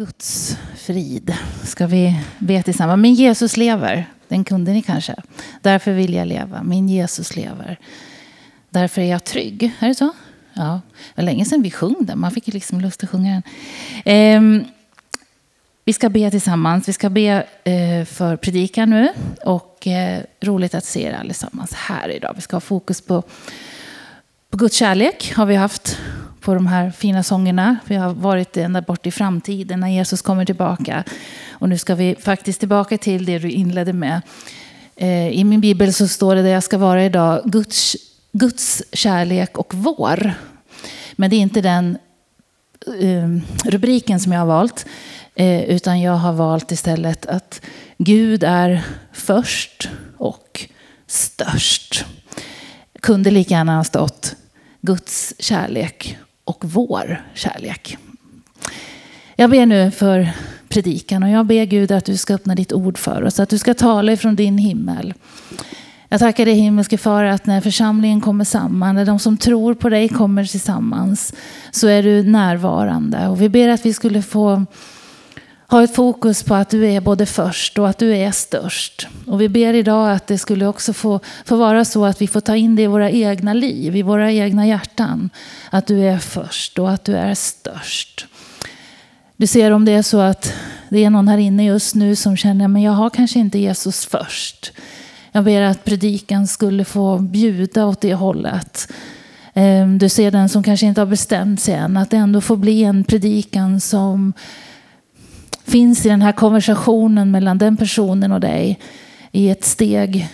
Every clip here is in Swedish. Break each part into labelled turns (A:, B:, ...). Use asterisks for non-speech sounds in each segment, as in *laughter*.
A: Guds frid ska vi be tillsammans. Min Jesus lever. Den kunde ni kanske. Därför vill jag leva. Min Jesus lever. Därför är jag trygg. Är det så? Ja. Det var länge sedan vi sjöng den. Man fick ju liksom lust att sjunga den. Eh, vi ska be tillsammans. Vi ska be eh, för predikan nu. Och eh, roligt att se er allesammans här idag. Vi ska ha fokus på, på Guds kärlek. Har vi haft på de här fina sångerna. Vi har varit ända bort i framtiden när Jesus kommer tillbaka. Och nu ska vi faktiskt tillbaka till det du inledde med. Eh, I min bibel så står det där jag ska vara idag, Guds, Guds kärlek och vår. Men det är inte den ehm, rubriken som jag har valt. Eh, utan jag har valt istället att Gud är först och störst. Kunde lika gärna ha stått Guds kärlek och vår kärlek. Jag ber nu för predikan och jag ber Gud att du ska öppna ditt ord för oss, att du ska tala ifrån din himmel. Jag tackar dig himmelske far att när församlingen kommer samman, när de som tror på dig kommer tillsammans, så är du närvarande. Och vi ber att vi skulle få ha ett fokus på att du är både först och att du är störst. Och vi ber idag att det skulle också få, få vara så att vi får ta in det i våra egna liv, i våra egna hjärtan. Att du är först och att du är störst. Du ser om det är så att det är någon här inne just nu som känner att jag har kanske inte Jesus först. Jag ber att predikan skulle få bjuda åt det hållet. Ehm, du ser den som kanske inte har bestämt sig än, att det ändå får bli en predikan som finns i den här konversationen mellan den personen och dig i ett steg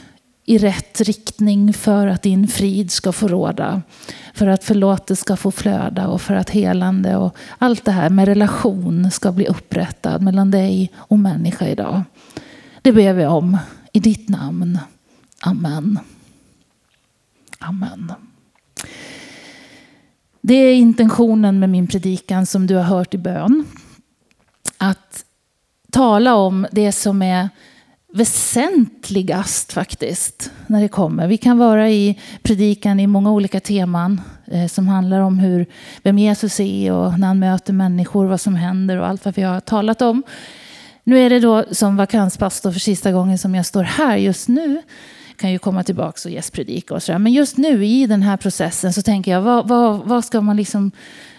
A: i rätt riktning för att din frid ska få råda. För att förlåtelse ska få flöda och för att helande och allt det här med relation ska bli upprättad mellan dig och människa idag. Det ber vi om i ditt namn. Amen. Amen. Det är intentionen med min predikan som du har hört i bön. Att tala om det som är väsentligast faktiskt när det kommer. Vi kan vara i predikan i många olika teman eh, som handlar om hur, vem Jesus är och när han möter människor, vad som händer och allt vad vi har talat om. Nu är det då som vakanspastor för sista gången som jag står här just nu. Jag kan ju komma tillbaka och gästpredika och sådär. Men just nu i den här processen så tänker jag, vad, vad, vad ska man liksom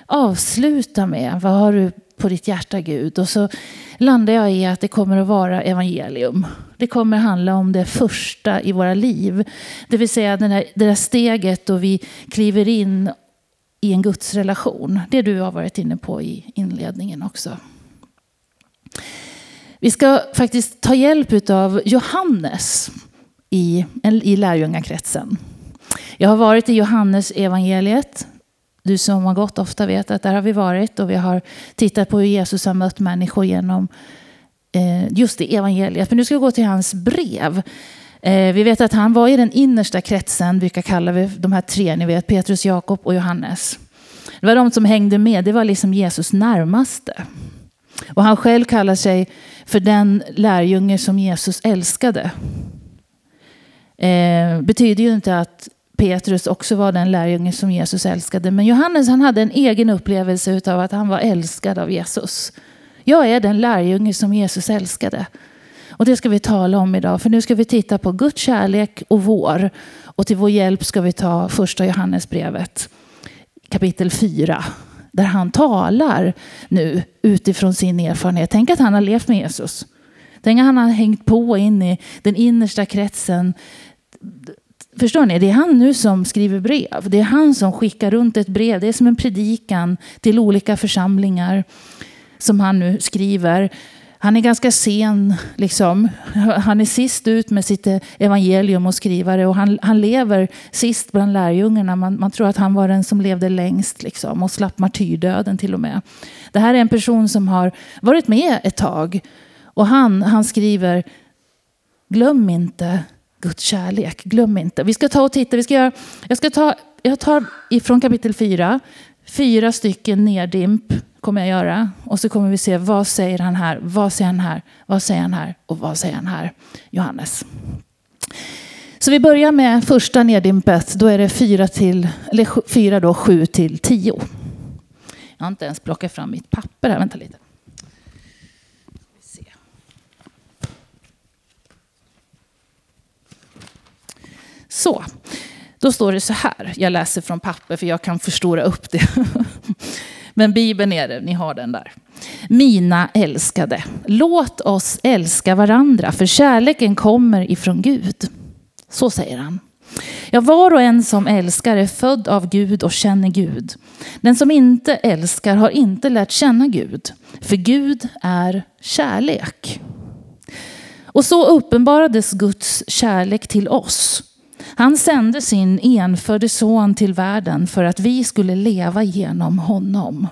A: avsluta med? Vad har du på ditt hjärta Gud? Och så landar jag i att det kommer att vara evangelium. Det kommer handla om det första i våra liv. Det vill säga den här, det där steget då vi kliver in i en gudsrelation. Det du har varit inne på i inledningen också. Vi ska faktiskt ta hjälp av Johannes i, i lärjungakretsen. Jag har varit i Johannes evangeliet du som har gått ofta vet att där har vi varit och vi har tittat på hur Jesus har mött människor genom eh, just det evangeliet. Men nu ska vi gå till hans brev. Eh, vi vet att han var i den innersta kretsen, vilka kallar vi de här tre, ni vet Petrus, Jakob och Johannes. Det var de som hängde med, det var liksom Jesus närmaste. Och han själv kallar sig för den lärjunge som Jesus älskade. Eh, betyder ju inte att Petrus också var den lärjunge som Jesus älskade. Men Johannes han hade en egen upplevelse av att han var älskad av Jesus. Jag är den lärjunge som Jesus älskade. Och det ska vi tala om idag. För nu ska vi titta på Guds kärlek och vår. Och till vår hjälp ska vi ta första Johannesbrevet kapitel 4. Där han talar nu utifrån sin erfarenhet. Tänk att han har levt med Jesus. Tänk att han har hängt på in i den innersta kretsen Förstår ni? Det är han nu som skriver brev. Det är han som skickar runt ett brev. Det är som en predikan till olika församlingar som han nu skriver. Han är ganska sen, liksom. han är sist ut med sitt evangelium och skrivare och han, han lever sist bland lärjungarna. Man, man tror att han var den som levde längst liksom, och slapp martyrdöden till och med. Det här är en person som har varit med ett tag och han, han skriver Glöm inte Guds kärlek. Glöm inte. Vi ska ta och titta. Vi ska göra, jag, ska ta, jag tar ifrån kapitel 4, fyra stycken neddimp kommer jag göra. Och så kommer vi se vad säger han här, vad säger han här, vad säger han här och vad säger han här. Johannes. Så vi börjar med första neddimpet. Då är det 4 till, eller fyra då, sju till tio. Jag har inte ens plockat fram mitt papper här. Vänta lite. Så, Då står det så här, jag läser från papper för jag kan förstora upp det. *laughs* Men Bibeln är det, ni har den där. Mina älskade, låt oss älska varandra för kärleken kommer ifrån Gud. Så säger han. Ja, var och en som älskar är född av Gud och känner Gud. Den som inte älskar har inte lärt känna Gud, för Gud är kärlek. Och så uppenbarades Guds kärlek till oss. Han sände sin enfödde son till världen för att vi skulle leva genom honom.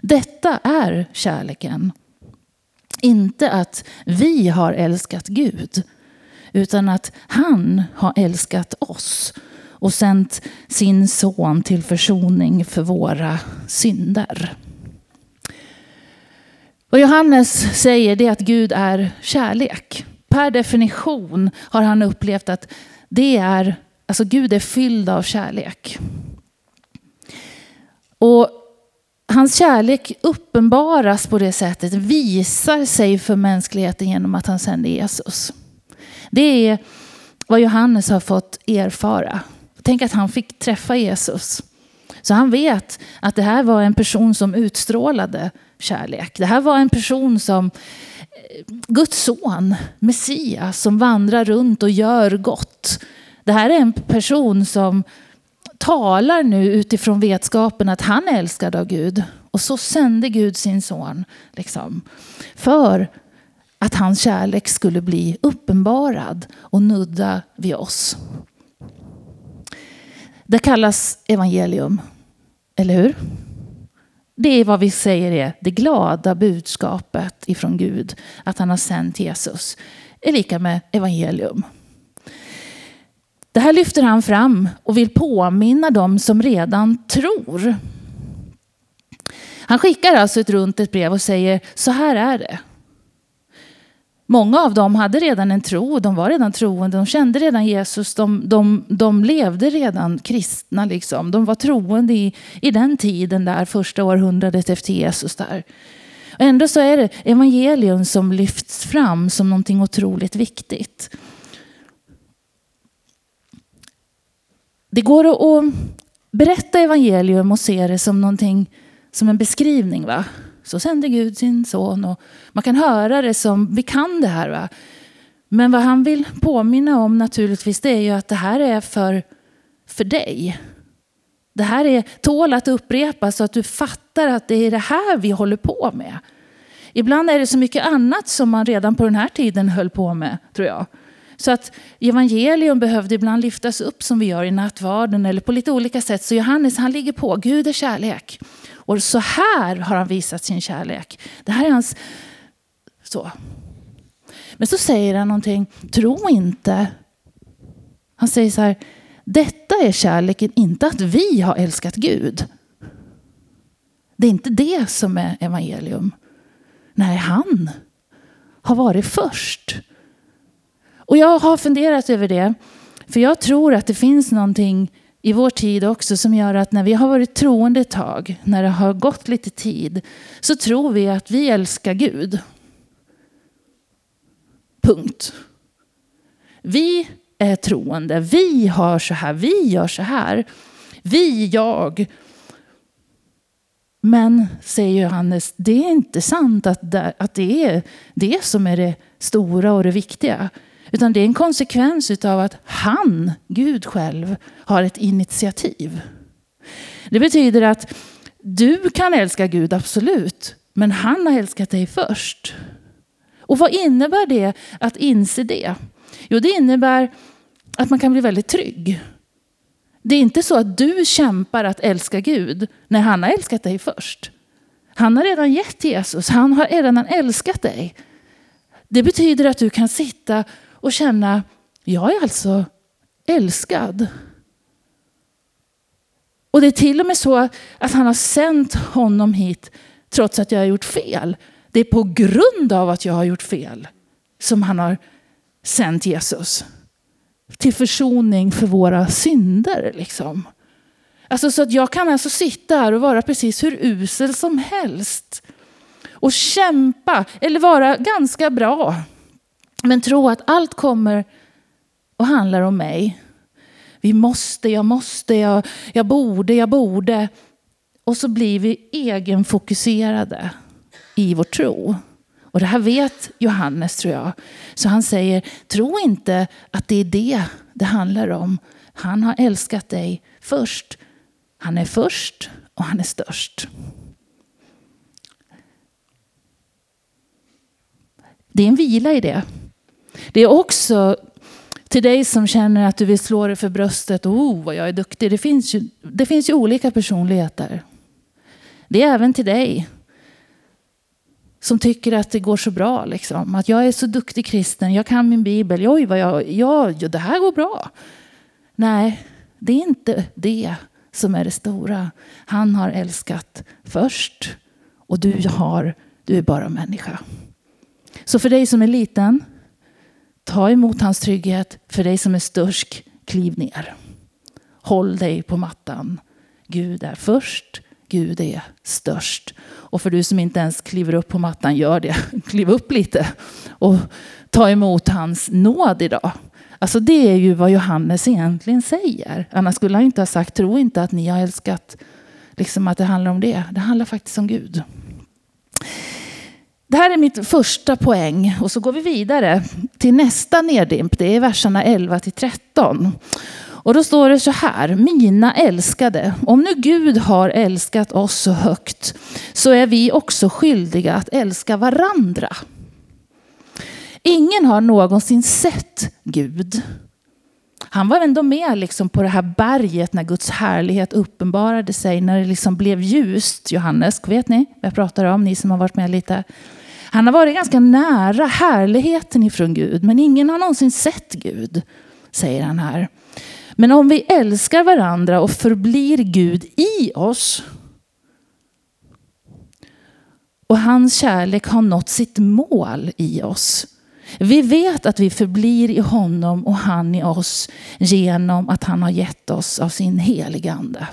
A: Detta är kärleken. Inte att vi har älskat Gud, utan att han har älskat oss och sänt sin son till försoning för våra synder. Vad Johannes säger är att Gud är kärlek. Per definition har han upplevt att det är, alltså Gud är fylld av kärlek. Och hans kärlek uppenbaras på det sättet, visar sig för mänskligheten genom att han sänder Jesus. Det är vad Johannes har fått erfara. Tänk att han fick träffa Jesus. Så han vet att det här var en person som utstrålade kärlek. Det här var en person som eh, Guds son, Messias, som vandrar runt och gör gott. Det här är en person som talar nu utifrån vetskapen att han är älskad av Gud. Och så sände Gud sin son liksom, för att hans kärlek skulle bli uppenbarad och nudda vid oss. Det kallas evangelium, eller hur? Det är vad vi säger är det glada budskapet ifrån Gud, att han har sänt Jesus, är lika med evangelium. Det här lyfter han fram och vill påminna dem som redan tror. Han skickar alltså ett runt ett brev och säger så här är det. Många av dem hade redan en tro, de var redan troende, de kände redan Jesus, de, de, de levde redan kristna. Liksom. De var troende i, i den tiden, där första århundradet efter Jesus. där. Och ändå så är det evangelium som lyfts fram som någonting otroligt viktigt. Det går att berätta evangelium och se det som någonting som en beskrivning. va? Så sände Gud sin son. Och man kan höra det som, vi kan det här. Va? Men vad han vill påminna om naturligtvis det är ju att det här är för, för dig. Det här är, tål att upprepas så att du fattar att det är det här vi håller på med. Ibland är det så mycket annat som man redan på den här tiden höll på med, tror jag. Så att evangelium behövde ibland lyftas upp som vi gör i nattvarden eller på lite olika sätt. Så Johannes han ligger på, Gud är kärlek. Och så här har han visat sin kärlek. Det här är hans... Så. Men så säger han någonting, tro inte. Han säger så här, detta är kärleken, inte att vi har älskat Gud. Det är inte det som är evangelium. Nej, han har varit först. Och jag har funderat över det. För jag tror att det finns någonting i vår tid också som gör att när vi har varit troende ett tag, när det har gått lite tid, så tror vi att vi älskar Gud. Punkt. Vi är troende, vi har så här, vi gör så här. Vi, jag. Men, säger Johannes, det är inte sant att det, att det är det som är det stora och det viktiga. Utan det är en konsekvens av att han, Gud själv, har ett initiativ. Det betyder att du kan älska Gud, absolut. Men han har älskat dig först. Och vad innebär det att inse det? Jo, det innebär att man kan bli väldigt trygg. Det är inte så att du kämpar att älska Gud när han har älskat dig först. Han har redan gett Jesus, han har redan älskat dig. Det betyder att du kan sitta och känna, jag är alltså älskad. Och det är till och med så att han har sänt honom hit trots att jag har gjort fel. Det är på grund av att jag har gjort fel som han har sänt Jesus. Till försoning för våra synder. Liksom. Alltså så att jag kan alltså sitta här och vara precis hur usel som helst. Och kämpa, eller vara ganska bra. Men tro att allt kommer och handlar om mig. Vi måste, jag måste, jag, jag borde, jag borde. Och så blir vi egenfokuserade i vår tro. Och det här vet Johannes tror jag. Så han säger, tro inte att det är det det handlar om. Han har älskat dig först. Han är först och han är störst. Det är en vila i det. Det är också till dig som känner att du vill slå dig för bröstet. Oh, vad jag är duktig. Det finns ju, det finns ju olika personligheter. Det är även till dig som tycker att det går så bra. Liksom. Att jag är så duktig kristen, jag kan min bibel, oj vad jag, ja, det här går bra. Nej, det är inte det som är det stora. Han har älskat först och du har, du är bara människa. Så för dig som är liten, ta emot hans trygghet. För dig som är störst, kliv ner. Håll dig på mattan. Gud är först, Gud är störst. Och för du som inte ens kliver upp på mattan, gör det. *laughs* Kliv upp lite och ta emot hans nåd idag. Alltså det är ju vad Johannes egentligen säger. Annars skulle han inte ha sagt, tro inte att ni har älskat, liksom att det handlar om det. Det handlar faktiskt om Gud. Det här är mitt första poäng och så går vi vidare till nästa neddimp. Det är verserna 11 till 13. Och då står det så här, mina älskade, om nu Gud har älskat oss så högt så är vi också skyldiga att älska varandra. Ingen har någonsin sett Gud. Han var ändå med liksom på det här berget när Guds härlighet uppenbarade sig, när det liksom blev ljust. Johannes, vet ni vad jag pratar om, ni som har varit med lite? Han har varit ganska nära härligheten ifrån Gud, men ingen har någonsin sett Gud, säger han här. Men om vi älskar varandra och förblir Gud i oss och hans kärlek har nått sitt mål i oss. Vi vet att vi förblir i honom och han i oss genom att han har gett oss av sin heliga ande.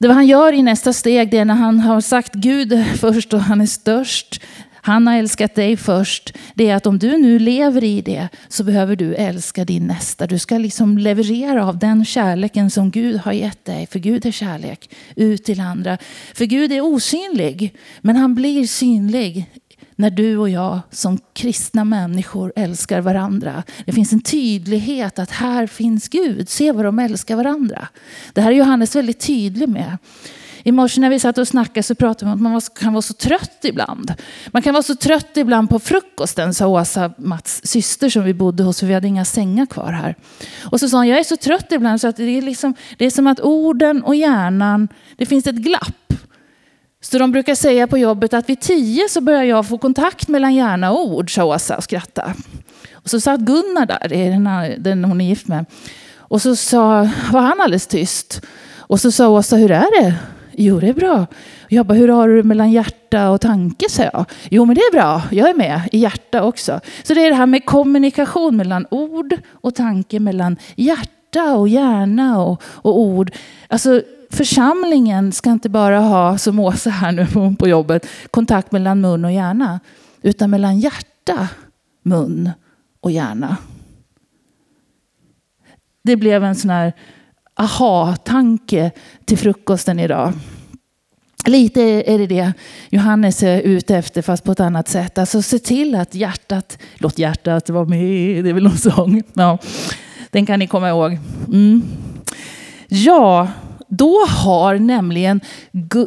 A: Det han gör i nästa steg det är när han har sagt Gud först och han är störst. Han har älskat dig först. Det är att om du nu lever i det så behöver du älska din nästa. Du ska liksom leverera av den kärleken som Gud har gett dig. För Gud är kärlek ut till andra. För Gud är osynlig men han blir synlig när du och jag som kristna människor älskar varandra. Det finns en tydlighet att här finns Gud. Se vad de älskar varandra. Det här är Johannes väldigt tydlig med. I morse när vi satt och snackade så pratade vi om att man kan vara så trött ibland. Man kan vara så trött ibland på frukosten, sa Åsa, Mats syster som vi bodde hos, för vi hade inga sängar kvar här. Och så sa hon, jag är så trött ibland så att det är, liksom, det är som att orden och hjärnan, det finns ett glapp. Så de brukar säga på jobbet att vid tio så börjar jag få kontakt mellan hjärna och ord, sa Åsa och skrattade. Och så satt Gunnar där, den, den hon är gift med. Och så sa, var han alldeles tyst. Och så sa Åsa, hur är det? Jo, det är bra. Jag bara, hur har du det mellan hjärta och tanke? sa jag. Jo, men det är bra. Jag är med i hjärta också. Så det är det här med kommunikation mellan ord och tanke, mellan hjärta och hjärna och, och ord. Alltså, församlingen ska inte bara ha, som Åsa här nu på jobbet, kontakt mellan mun och hjärna. Utan mellan hjärta, mun och hjärna. Det blev en sån här aha-tanke till frukosten idag. Lite är det det Johannes är ute efter fast på ett annat sätt. Alltså se till att hjärtat, låt hjärtat vara med, det är väl någon sång. Ja, den kan ni komma ihåg. Mm. Ja, då har nämligen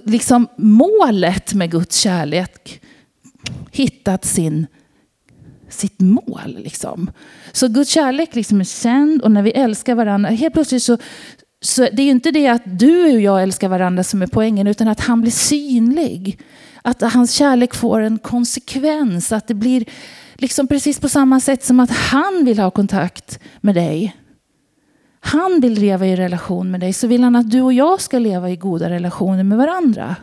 A: liksom målet med Guds kärlek hittat sin, sitt mål. Liksom. Så Guds kärlek liksom är känd och när vi älskar varandra, helt plötsligt så, så det är ju inte det att du och jag älskar varandra som är poängen, utan att han blir synlig. Att hans kärlek får en konsekvens, att det blir liksom precis på samma sätt som att han vill ha kontakt med dig. Han vill leva i relation med dig, så vill han att du och jag ska leva i goda relationer med varandra.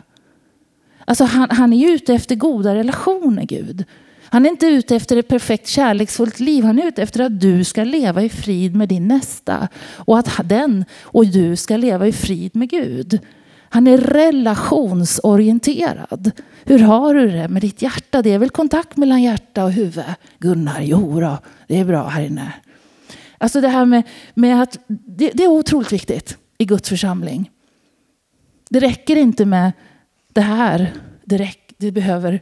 A: Alltså han, han är ju ute efter goda relationer, Gud. Han är inte ute efter ett perfekt kärleksfullt liv. Han är ute efter att du ska leva i frid med din nästa. Och att den och du ska leva i frid med Gud. Han är relationsorienterad. Hur har du det med ditt hjärta? Det är väl kontakt mellan hjärta och huvud? Gunnar, jo då, det är bra här inne. Alltså det här med, med att det, det är otroligt viktigt i Guds församling. Det räcker inte med det här. Det, räck, det behöver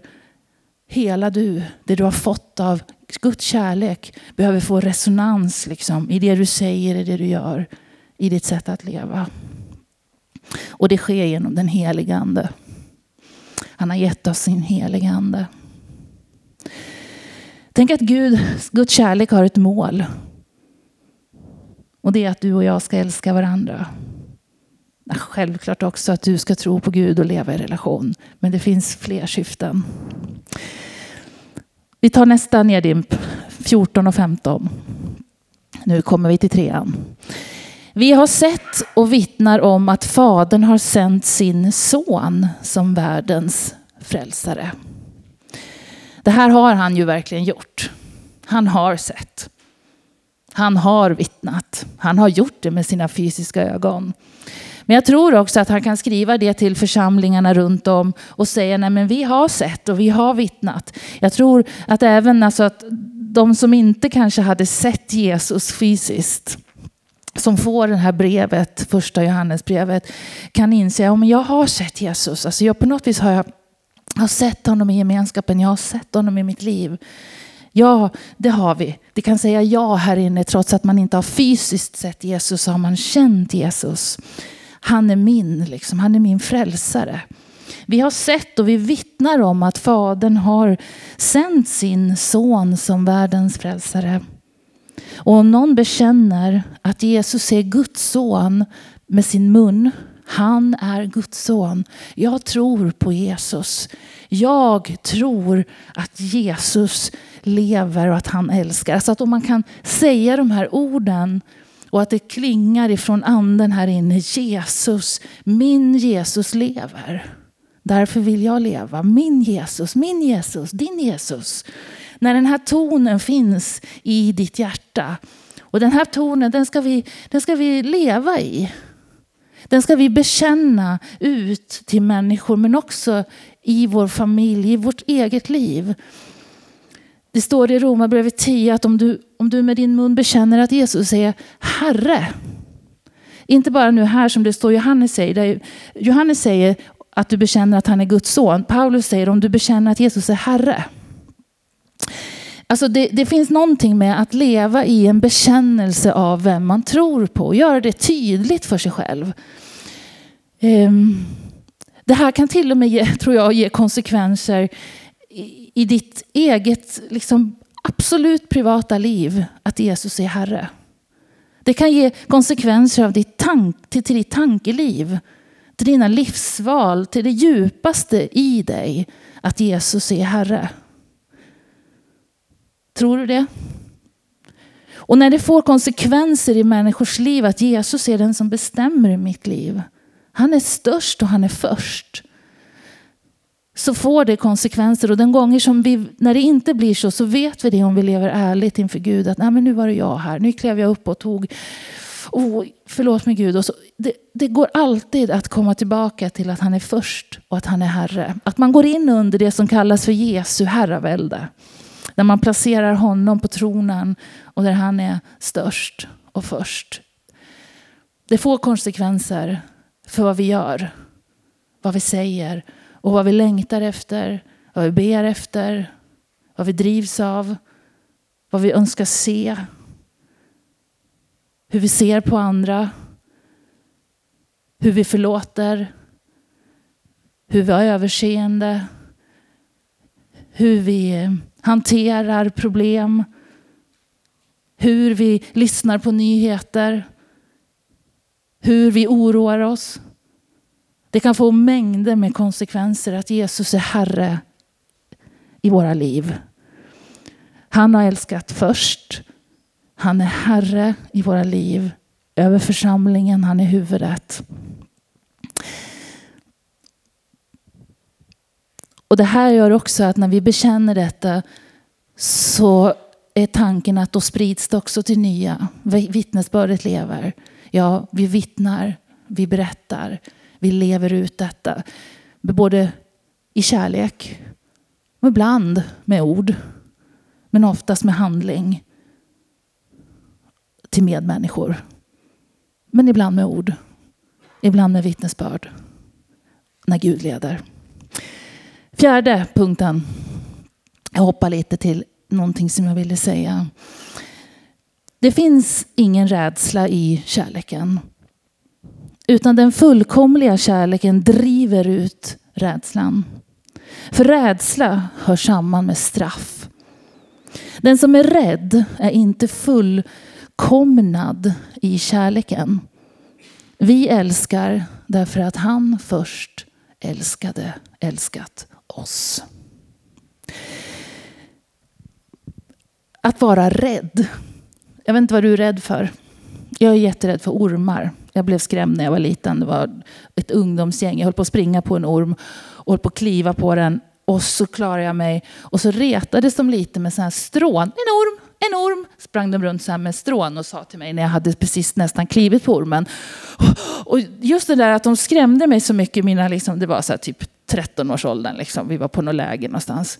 A: hela du, det du har fått av Guds kärlek, behöver få resonans liksom, i det du säger, i det du gör, i ditt sätt att leva. Och det sker genom den helige Ande. Han har gett oss sin helige Ande. Tänk att Gud, Guds kärlek har ett mål. Och det är att du och jag ska älska varandra. Självklart också att du ska tro på Gud och leva i relation. Men det finns fler syften. Vi tar nästa neddimp, 14 och 15. Nu kommer vi till trean. Vi har sett och vittnar om att Fadern har sänt sin son som världens frälsare. Det här har han ju verkligen gjort. Han har sett. Han har vittnat. Han har gjort det med sina fysiska ögon. Men jag tror också att han kan skriva det till församlingarna runt om och säga nej men vi har sett och vi har vittnat. Jag tror att även alltså att de som inte kanske hade sett Jesus fysiskt som får det här brevet, första Johannesbrevet, kan inse att jag har sett Jesus. Alltså jag, på något vis har jag, jag har sett honom i gemenskapen, jag har sett honom i mitt liv. Ja, det har vi. Det kan säga ja här inne trots att man inte har fysiskt sett Jesus så har man känt Jesus. Han är min, liksom. han är min frälsare. Vi har sett och vi vittnar om att Fadern har sänt sin son som världens frälsare. Och om någon bekänner att Jesus är Guds son med sin mun, han är Guds son. Jag tror på Jesus. Jag tror att Jesus lever och att han älskar. Alltså att om man kan säga de här orden och att det klingar ifrån anden här inne. Jesus, min Jesus lever. Därför vill jag leva. Min Jesus, min Jesus, din Jesus. När den här tonen finns i ditt hjärta. Och den här tonen den ska vi, den ska vi leva i. Den ska vi bekänna ut till människor men också i vår familj, i vårt eget liv. Det står i Romarbrevet 10 att om du, om du med din mun bekänner att Jesus är Herre. Inte bara nu här som det står Johannes säger. Där Johannes säger att du bekänner att han är Guds son. Paulus säger om du bekänner att Jesus är Herre. Alltså det, det, finns någonting med att leva i en bekännelse av vem man tror på. Göra det tydligt för sig själv. Ehm, det här kan till och med ge, tror jag, ge konsekvenser i ditt eget liksom, absolut privata liv att Jesus är Herre. Det kan ge konsekvenser av ditt tank, till, till ditt tankeliv, till dina livsval, till det djupaste i dig att Jesus är Herre. Tror du det? Och när det får konsekvenser i människors liv att Jesus är den som bestämmer i mitt liv. Han är störst och han är först. Så får det konsekvenser och den gånger som vi, när det inte blir så, så vet vi det om vi lever ärligt inför Gud. Att Nej, men nu var det jag här, nu klev jag upp och tog, oh, förlåt mig Gud. Och så, det, det går alltid att komma tillbaka till att han är först och att han är Herre. Att man går in under det som kallas för Jesu herravälde. Där man placerar honom på tronen och där han är störst och först. Det får konsekvenser för vad vi gör, vad vi säger och vad vi längtar efter, vad vi ber efter, vad vi drivs av, vad vi önskar se. Hur vi ser på andra, hur vi förlåter, hur vi har överseende, hur vi hanterar problem, hur vi lyssnar på nyheter, hur vi oroar oss. Det kan få mängder med konsekvenser att Jesus är Herre i våra liv. Han har älskat först. Han är Herre i våra liv. Över församlingen, han är huvudet. Och det här gör också att när vi bekänner detta så är tanken att då sprids det också till nya. Vittnesbördet lever. Ja, vi vittnar, vi berättar, vi lever ut detta. Både i kärlek och ibland med ord. Men oftast med handling. till medmänniskor. Men ibland med ord. Ibland med vittnesbörd. När Gud leder. Fjärde punkten. Jag hoppar lite till någonting som jag ville säga. Det finns ingen rädsla i kärleken. Utan den fullkomliga kärleken driver ut rädslan. För rädsla hör samman med straff. Den som är rädd är inte fullkomnad i kärleken. Vi älskar därför att han först älskade, älskat oss. Att vara rädd. Jag vet inte vad du är rädd för. Jag är jätterädd för ormar. Jag blev skrämd när jag var liten. Det var ett ungdomsgäng. Jag höll på att springa på en orm och höll på att kliva på den. Och så klarade jag mig. Och så retades de lite med så här strån. En orm, en orm. Sprang de runt så här med strån och sa till mig när jag hade precis nästan klivit på ormen. Och just det där att de skrämde mig så mycket. Mina, liksom, det var så här typ 13-årsåldern. Liksom. Vi var på något läger någonstans.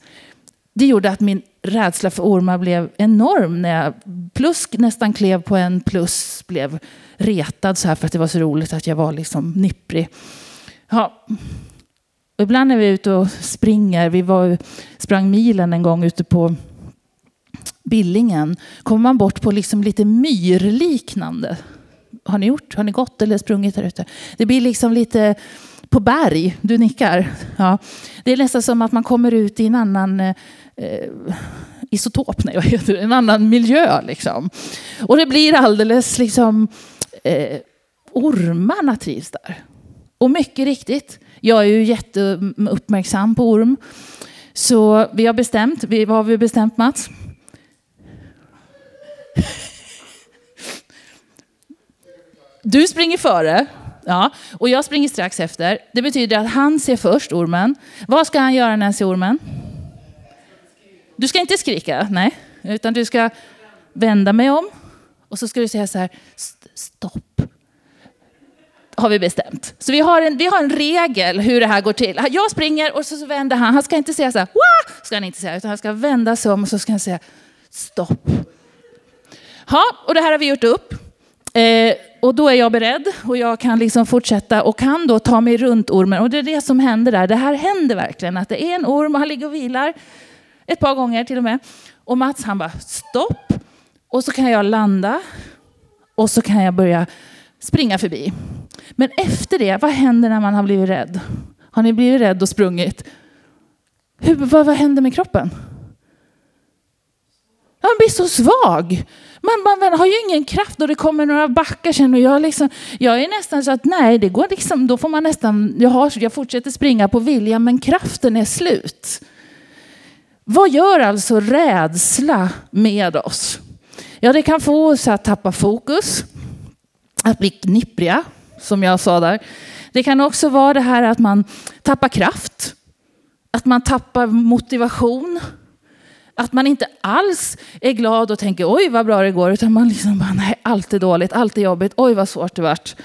A: Det gjorde att min rädsla för ormar blev enorm. När jag plus nästan klev på en plus blev retad så här för att det var så roligt att jag var liksom nipprig. Ja. Och ibland när vi är ute och springer, vi var, sprang milen en gång ute på Billingen, kommer man bort på liksom lite myrliknande. Har ni gjort? Har ni gått eller sprungit där ute? Det blir liksom lite på berg. Du nickar. Ja. Det är nästan som att man kommer ut i en annan eh, isotop, nej, vad heter det? en annan miljö. Liksom. Och det blir alldeles liksom eh, ormarna trivs där. Och mycket riktigt, jag är ju jätteuppmärksam på orm. Så vi har bestämt, vad har vi bestämt Mats? Du springer före. Ja, och jag springer strax efter. Det betyder att han ser först ormen. Vad ska han göra när han ser ormen? Du ska inte skrika, nej. Utan du ska vända mig om. Och så ska du säga så här, stopp. Har vi bestämt. Så vi har, en, vi har en regel hur det här går till. Jag springer och så, vänder han. Han ska inte säga så här, Wah! ska han inte säga. Utan han ska vända sig om och så ska han säga, stopp. Ja, och det här har vi gjort upp. Eh, och då är jag beredd och jag kan liksom fortsätta och kan då ta mig runt ormen. Och det är det som händer där. Det här händer verkligen. Att det är en orm och han ligger och vilar. Ett par gånger till och med. Och Mats han bara stopp. Och så kan jag landa. Och så kan jag börja springa förbi. Men efter det, vad händer när man har blivit rädd? Har ni blivit rädd och sprungit? Hur, vad, vad händer med kroppen? Man blir så svag. Man, man, har ju ingen kraft och det kommer några backar sen och jag, liksom, jag är nästan så att nej, det går liksom, då får man nästan, jag, har, jag fortsätter springa på vilja men kraften är slut. Vad gör alltså rädsla med oss? Ja, det kan få oss att tappa fokus, att bli knippriga, som jag sa där. Det kan också vara det här att man tappar kraft, att man tappar motivation, att man inte alls är glad och tänker oj vad bra det går, utan man liksom bara nej, allt är dåligt, allt är jobbigt, oj vad svårt det vart.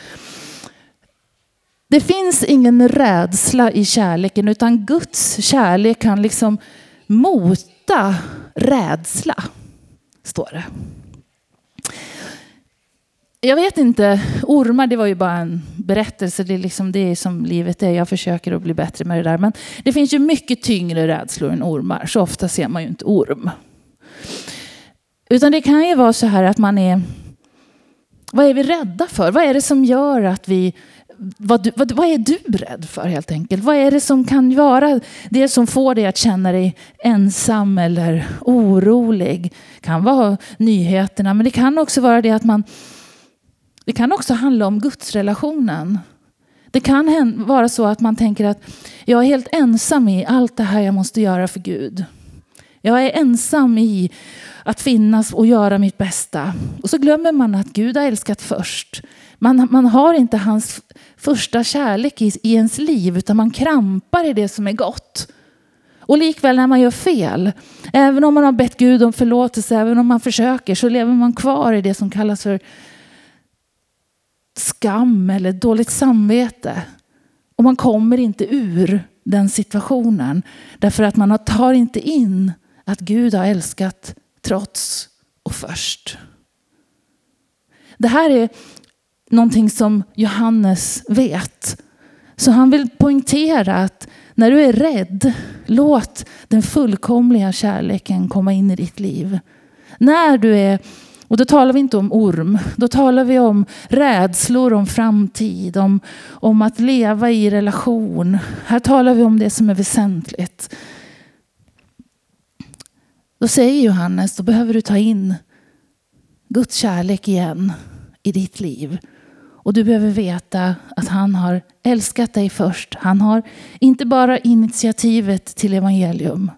A: Det finns ingen rädsla i kärleken, utan Guds kärlek kan liksom mota rädsla, står det. Jag vet inte, ormar det var ju bara en berättelse. Det är, liksom, det som livet är. Jag försöker att bli bättre med det där. Men det finns ju mycket tyngre rädslor än ormar. Så ofta ser man ju inte orm. Utan det kan ju vara så här att man är... Vad är vi rädda för? Vad är det som gör att vi vad, du, vad, vad, är du rädd för helt enkelt? Vad är det som kan vara det som får dig att känna dig ensam eller orolig? Det kan vara nyheterna, men det kan också vara det att man... Det kan också handla om gudsrelationen. Det kan vara så att man tänker att jag är helt ensam i allt det här jag måste göra för Gud. Jag är ensam i att finnas och göra mitt bästa. Och så glömmer man att Gud har älskat först. Man, man har inte hans första kärlek i, i ens liv utan man krampar i det som är gott. Och likväl när man gör fel, även om man har bett Gud om förlåtelse, även om man försöker, så lever man kvar i det som kallas för skam eller dåligt samvete. Och man kommer inte ur den situationen därför att man tar inte in att Gud har älskat trots och först. det här är någonting som Johannes vet. Så han vill poängtera att när du är rädd, låt den fullkomliga kärleken komma in i ditt liv. När du är, och då talar vi inte om orm, då talar vi om rädslor om framtid, om, om att leva i relation. Här talar vi om det som är väsentligt. Då säger Johannes, då behöver du ta in Guds kärlek igen i ditt liv. Och du behöver veta att han har älskat dig först. Han har inte bara initiativet till evangelium.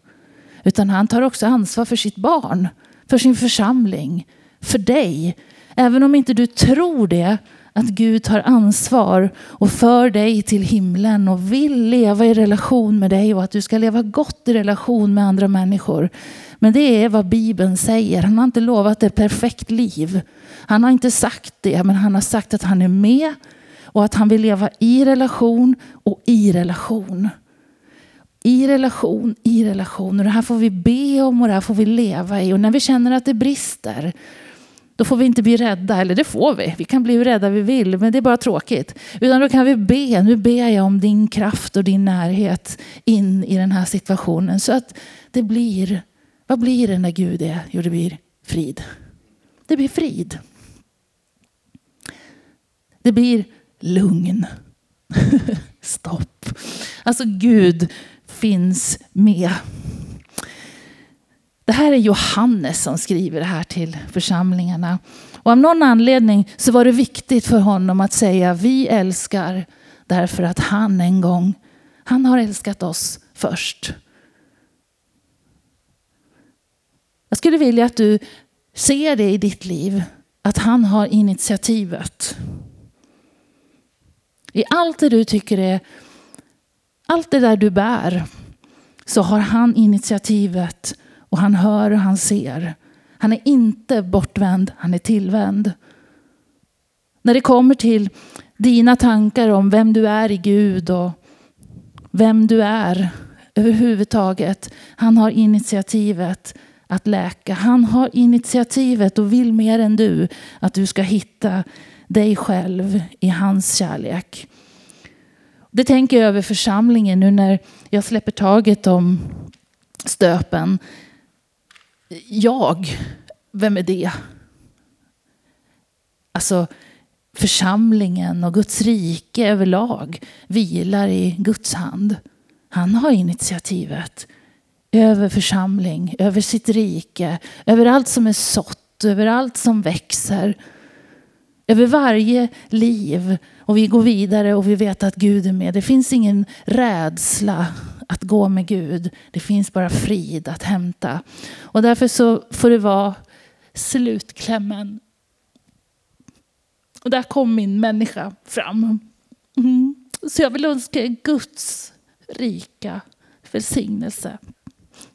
A: Utan han tar också ansvar för sitt barn, för sin församling, för dig. Även om inte du tror det, att Gud tar ansvar och för dig till himlen och vill leva i relation med dig och att du ska leva gott i relation med andra människor. Men det är vad Bibeln säger. Han har inte lovat ett perfekt liv. Han har inte sagt det, men han har sagt att han är med och att han vill leva i relation och i relation. I relation, i relation. Och det här får vi be om och det här får vi leva i. Och när vi känner att det brister, då får vi inte bli rädda. Eller det får vi. Vi kan bli hur rädda vi vill, men det är bara tråkigt. Utan då kan vi be. Nu ber jag om din kraft och din närhet in i den här situationen. Så att det blir, vad blir det när Gud är? Jo, det blir frid. Det blir frid. Det blir lugn. *laughs* Stopp. Alltså Gud finns med. Det här är Johannes som skriver det här till församlingarna. Och av någon anledning så var det viktigt för honom att säga vi älskar därför att han en gång, han har älskat oss först. Jag skulle vilja att du ser det i ditt liv, att han har initiativet. I allt det du tycker är, allt det där du bär, så har han initiativet och han hör och han ser. Han är inte bortvänd, han är tillvänd. När det kommer till dina tankar om vem du är i Gud och vem du är överhuvudtaget. Han har initiativet att läka. Han har initiativet och vill mer än du att du ska hitta dig själv i hans kärlek. Det tänker jag över församlingen nu när jag släpper taget om stöpen. Jag, vem är det? Alltså församlingen och Guds rike överlag vilar i Guds hand. Han har initiativet över församling, över sitt rike, över allt som är sått, över allt som växer. Över varje liv. Och vi går vidare och vi vet att Gud är med. Det finns ingen rädsla att gå med Gud. Det finns bara frid att hämta. Och därför så får det vara slutklämmen. Och där kom min människa fram. Mm. Så jag vill önska er Guds rika välsignelse.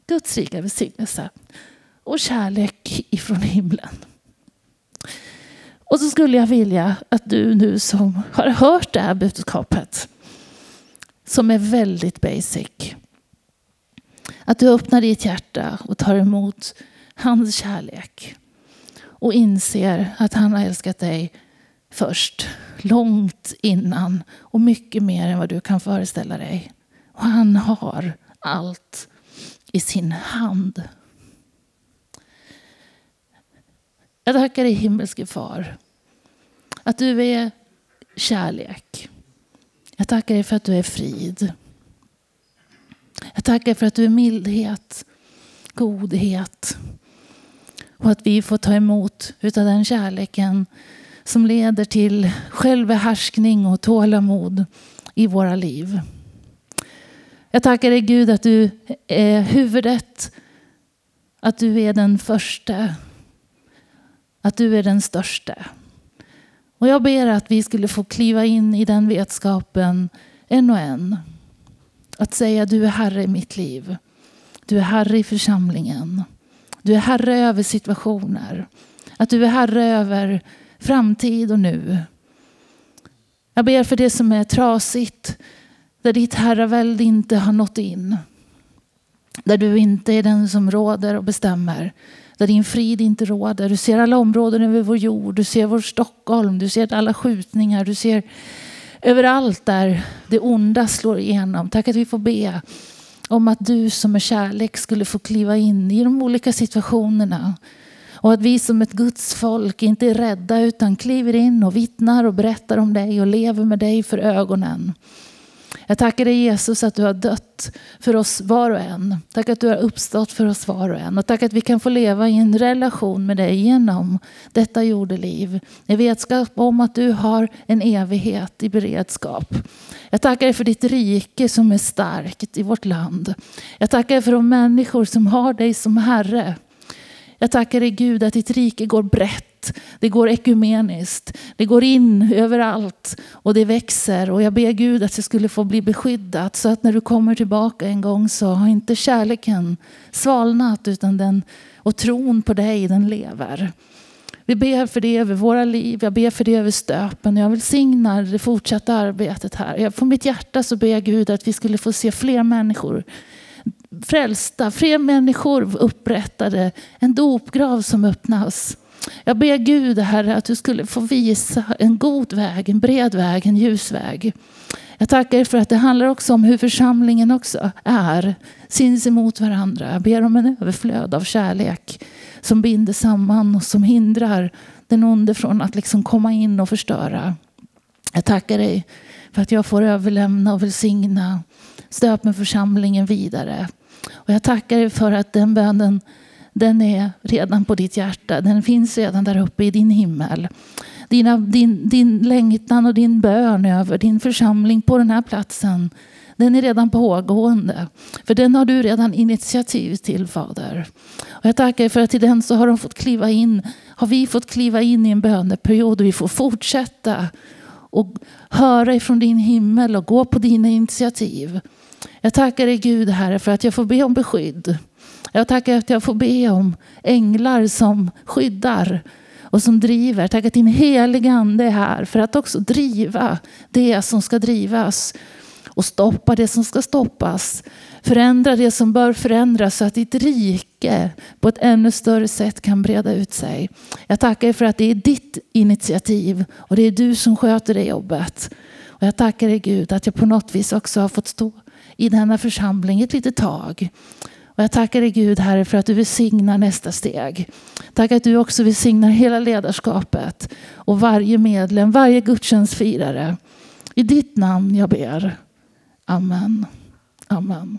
A: Guds rika välsignelse och kärlek ifrån himlen. Och så skulle jag vilja att du nu som har hört det här budskapet, som är väldigt basic, att du öppnar ditt hjärta och tar emot hans kärlek och inser att han har älskat dig först, långt innan och mycket mer än vad du kan föreställa dig. Och han har allt i sin hand. Jag tackar dig himmelske far att du är kärlek. Jag tackar dig för att du är frid. Jag tackar för att du är mildhet, godhet och att vi får ta emot utav den kärleken som leder till självbehärskning och tålamod i våra liv. Jag tackar dig Gud att du är huvudet, att du är den första, att du är den största. Och jag ber att vi skulle få kliva in i den vetskapen en och en. Att säga du är Herre i mitt liv. Du är Herre i församlingen. Du är Herre över situationer. Att du är Herre över framtid och nu. Jag ber för det som är trasigt, där ditt herravälde inte har nått in. Där du inte är den som råder och bestämmer. Där din frid inte råder. Du ser alla områden över vår jord. Du ser vår Stockholm. Du ser alla skjutningar. Du ser överallt där det onda slår igenom. Tack att vi får be om att du som är kärlek skulle få kliva in i de olika situationerna. Och att vi som ett Guds folk inte är rädda utan kliver in och vittnar och berättar om dig och lever med dig för ögonen. Jag tackar dig Jesus att du har dött för oss var och en. Tack att du har uppstått för oss var och en. Och tack att vi kan få leva i en relation med dig genom detta jordeliv. I vetskap om att du har en evighet i beredskap. Jag tackar dig för ditt rike som är starkt i vårt land. Jag tackar dig för de människor som har dig som Herre. Jag tackar dig Gud att ditt rike går brett det går ekumeniskt, det går in överallt och det växer. Och jag ber Gud att det skulle få bli beskyddat så att när du kommer tillbaka en gång så har inte kärleken svalnat utan den, och tron på dig den lever. Vi ber för det över våra liv, jag ber för det över stöpen. Jag välsignar det fortsatta arbetet här. Från mitt hjärta så ber jag Gud att vi skulle få se fler människor frälsta, fler människor upprättade, en dopgrav som öppnas. Jag ber Gud, Herre, att du skulle få visa en god väg, en bred väg, en ljus väg. Jag tackar dig för att det handlar också om hur församlingen också är, syns emot varandra. Jag ber om en överflöd av kärlek som binder samman och som hindrar den onde från att liksom komma in och förstöra. Jag tackar dig för att jag får överlämna och välsigna stöp med församlingen vidare. Och jag tackar dig för att den bönen den är redan på ditt hjärta. Den finns redan där uppe i din himmel. Dina, din, din längtan och din bön över din församling på den här platsen den är redan pågående. För den har du redan initiativ till Fader. Och jag tackar för att till den så har de fått kliva in, har vi fått kliva in i en böneperiod och vi får fortsätta och höra ifrån din himmel och gå på dina initiativ. Jag tackar dig Gud Herre för att jag får be om beskydd. Jag tackar att jag får be om änglar som skyddar och som driver. Tack att din heliga ande är här för att också driva det som ska drivas och stoppa det som ska stoppas. Förändra det som bör förändras så att ditt rike på ett ännu större sätt kan breda ut sig. Jag tackar för att det är ditt initiativ och det är du som sköter det jobbet. Och jag tackar dig Gud att jag på något vis också har fått stå i denna församling ett litet tag. Och jag tackar dig Gud Herre för att du välsignar nästa steg. Tack att du också välsignar hela ledarskapet och varje medlem, varje gudstjänstfirare. I ditt namn jag ber. Amen. Amen.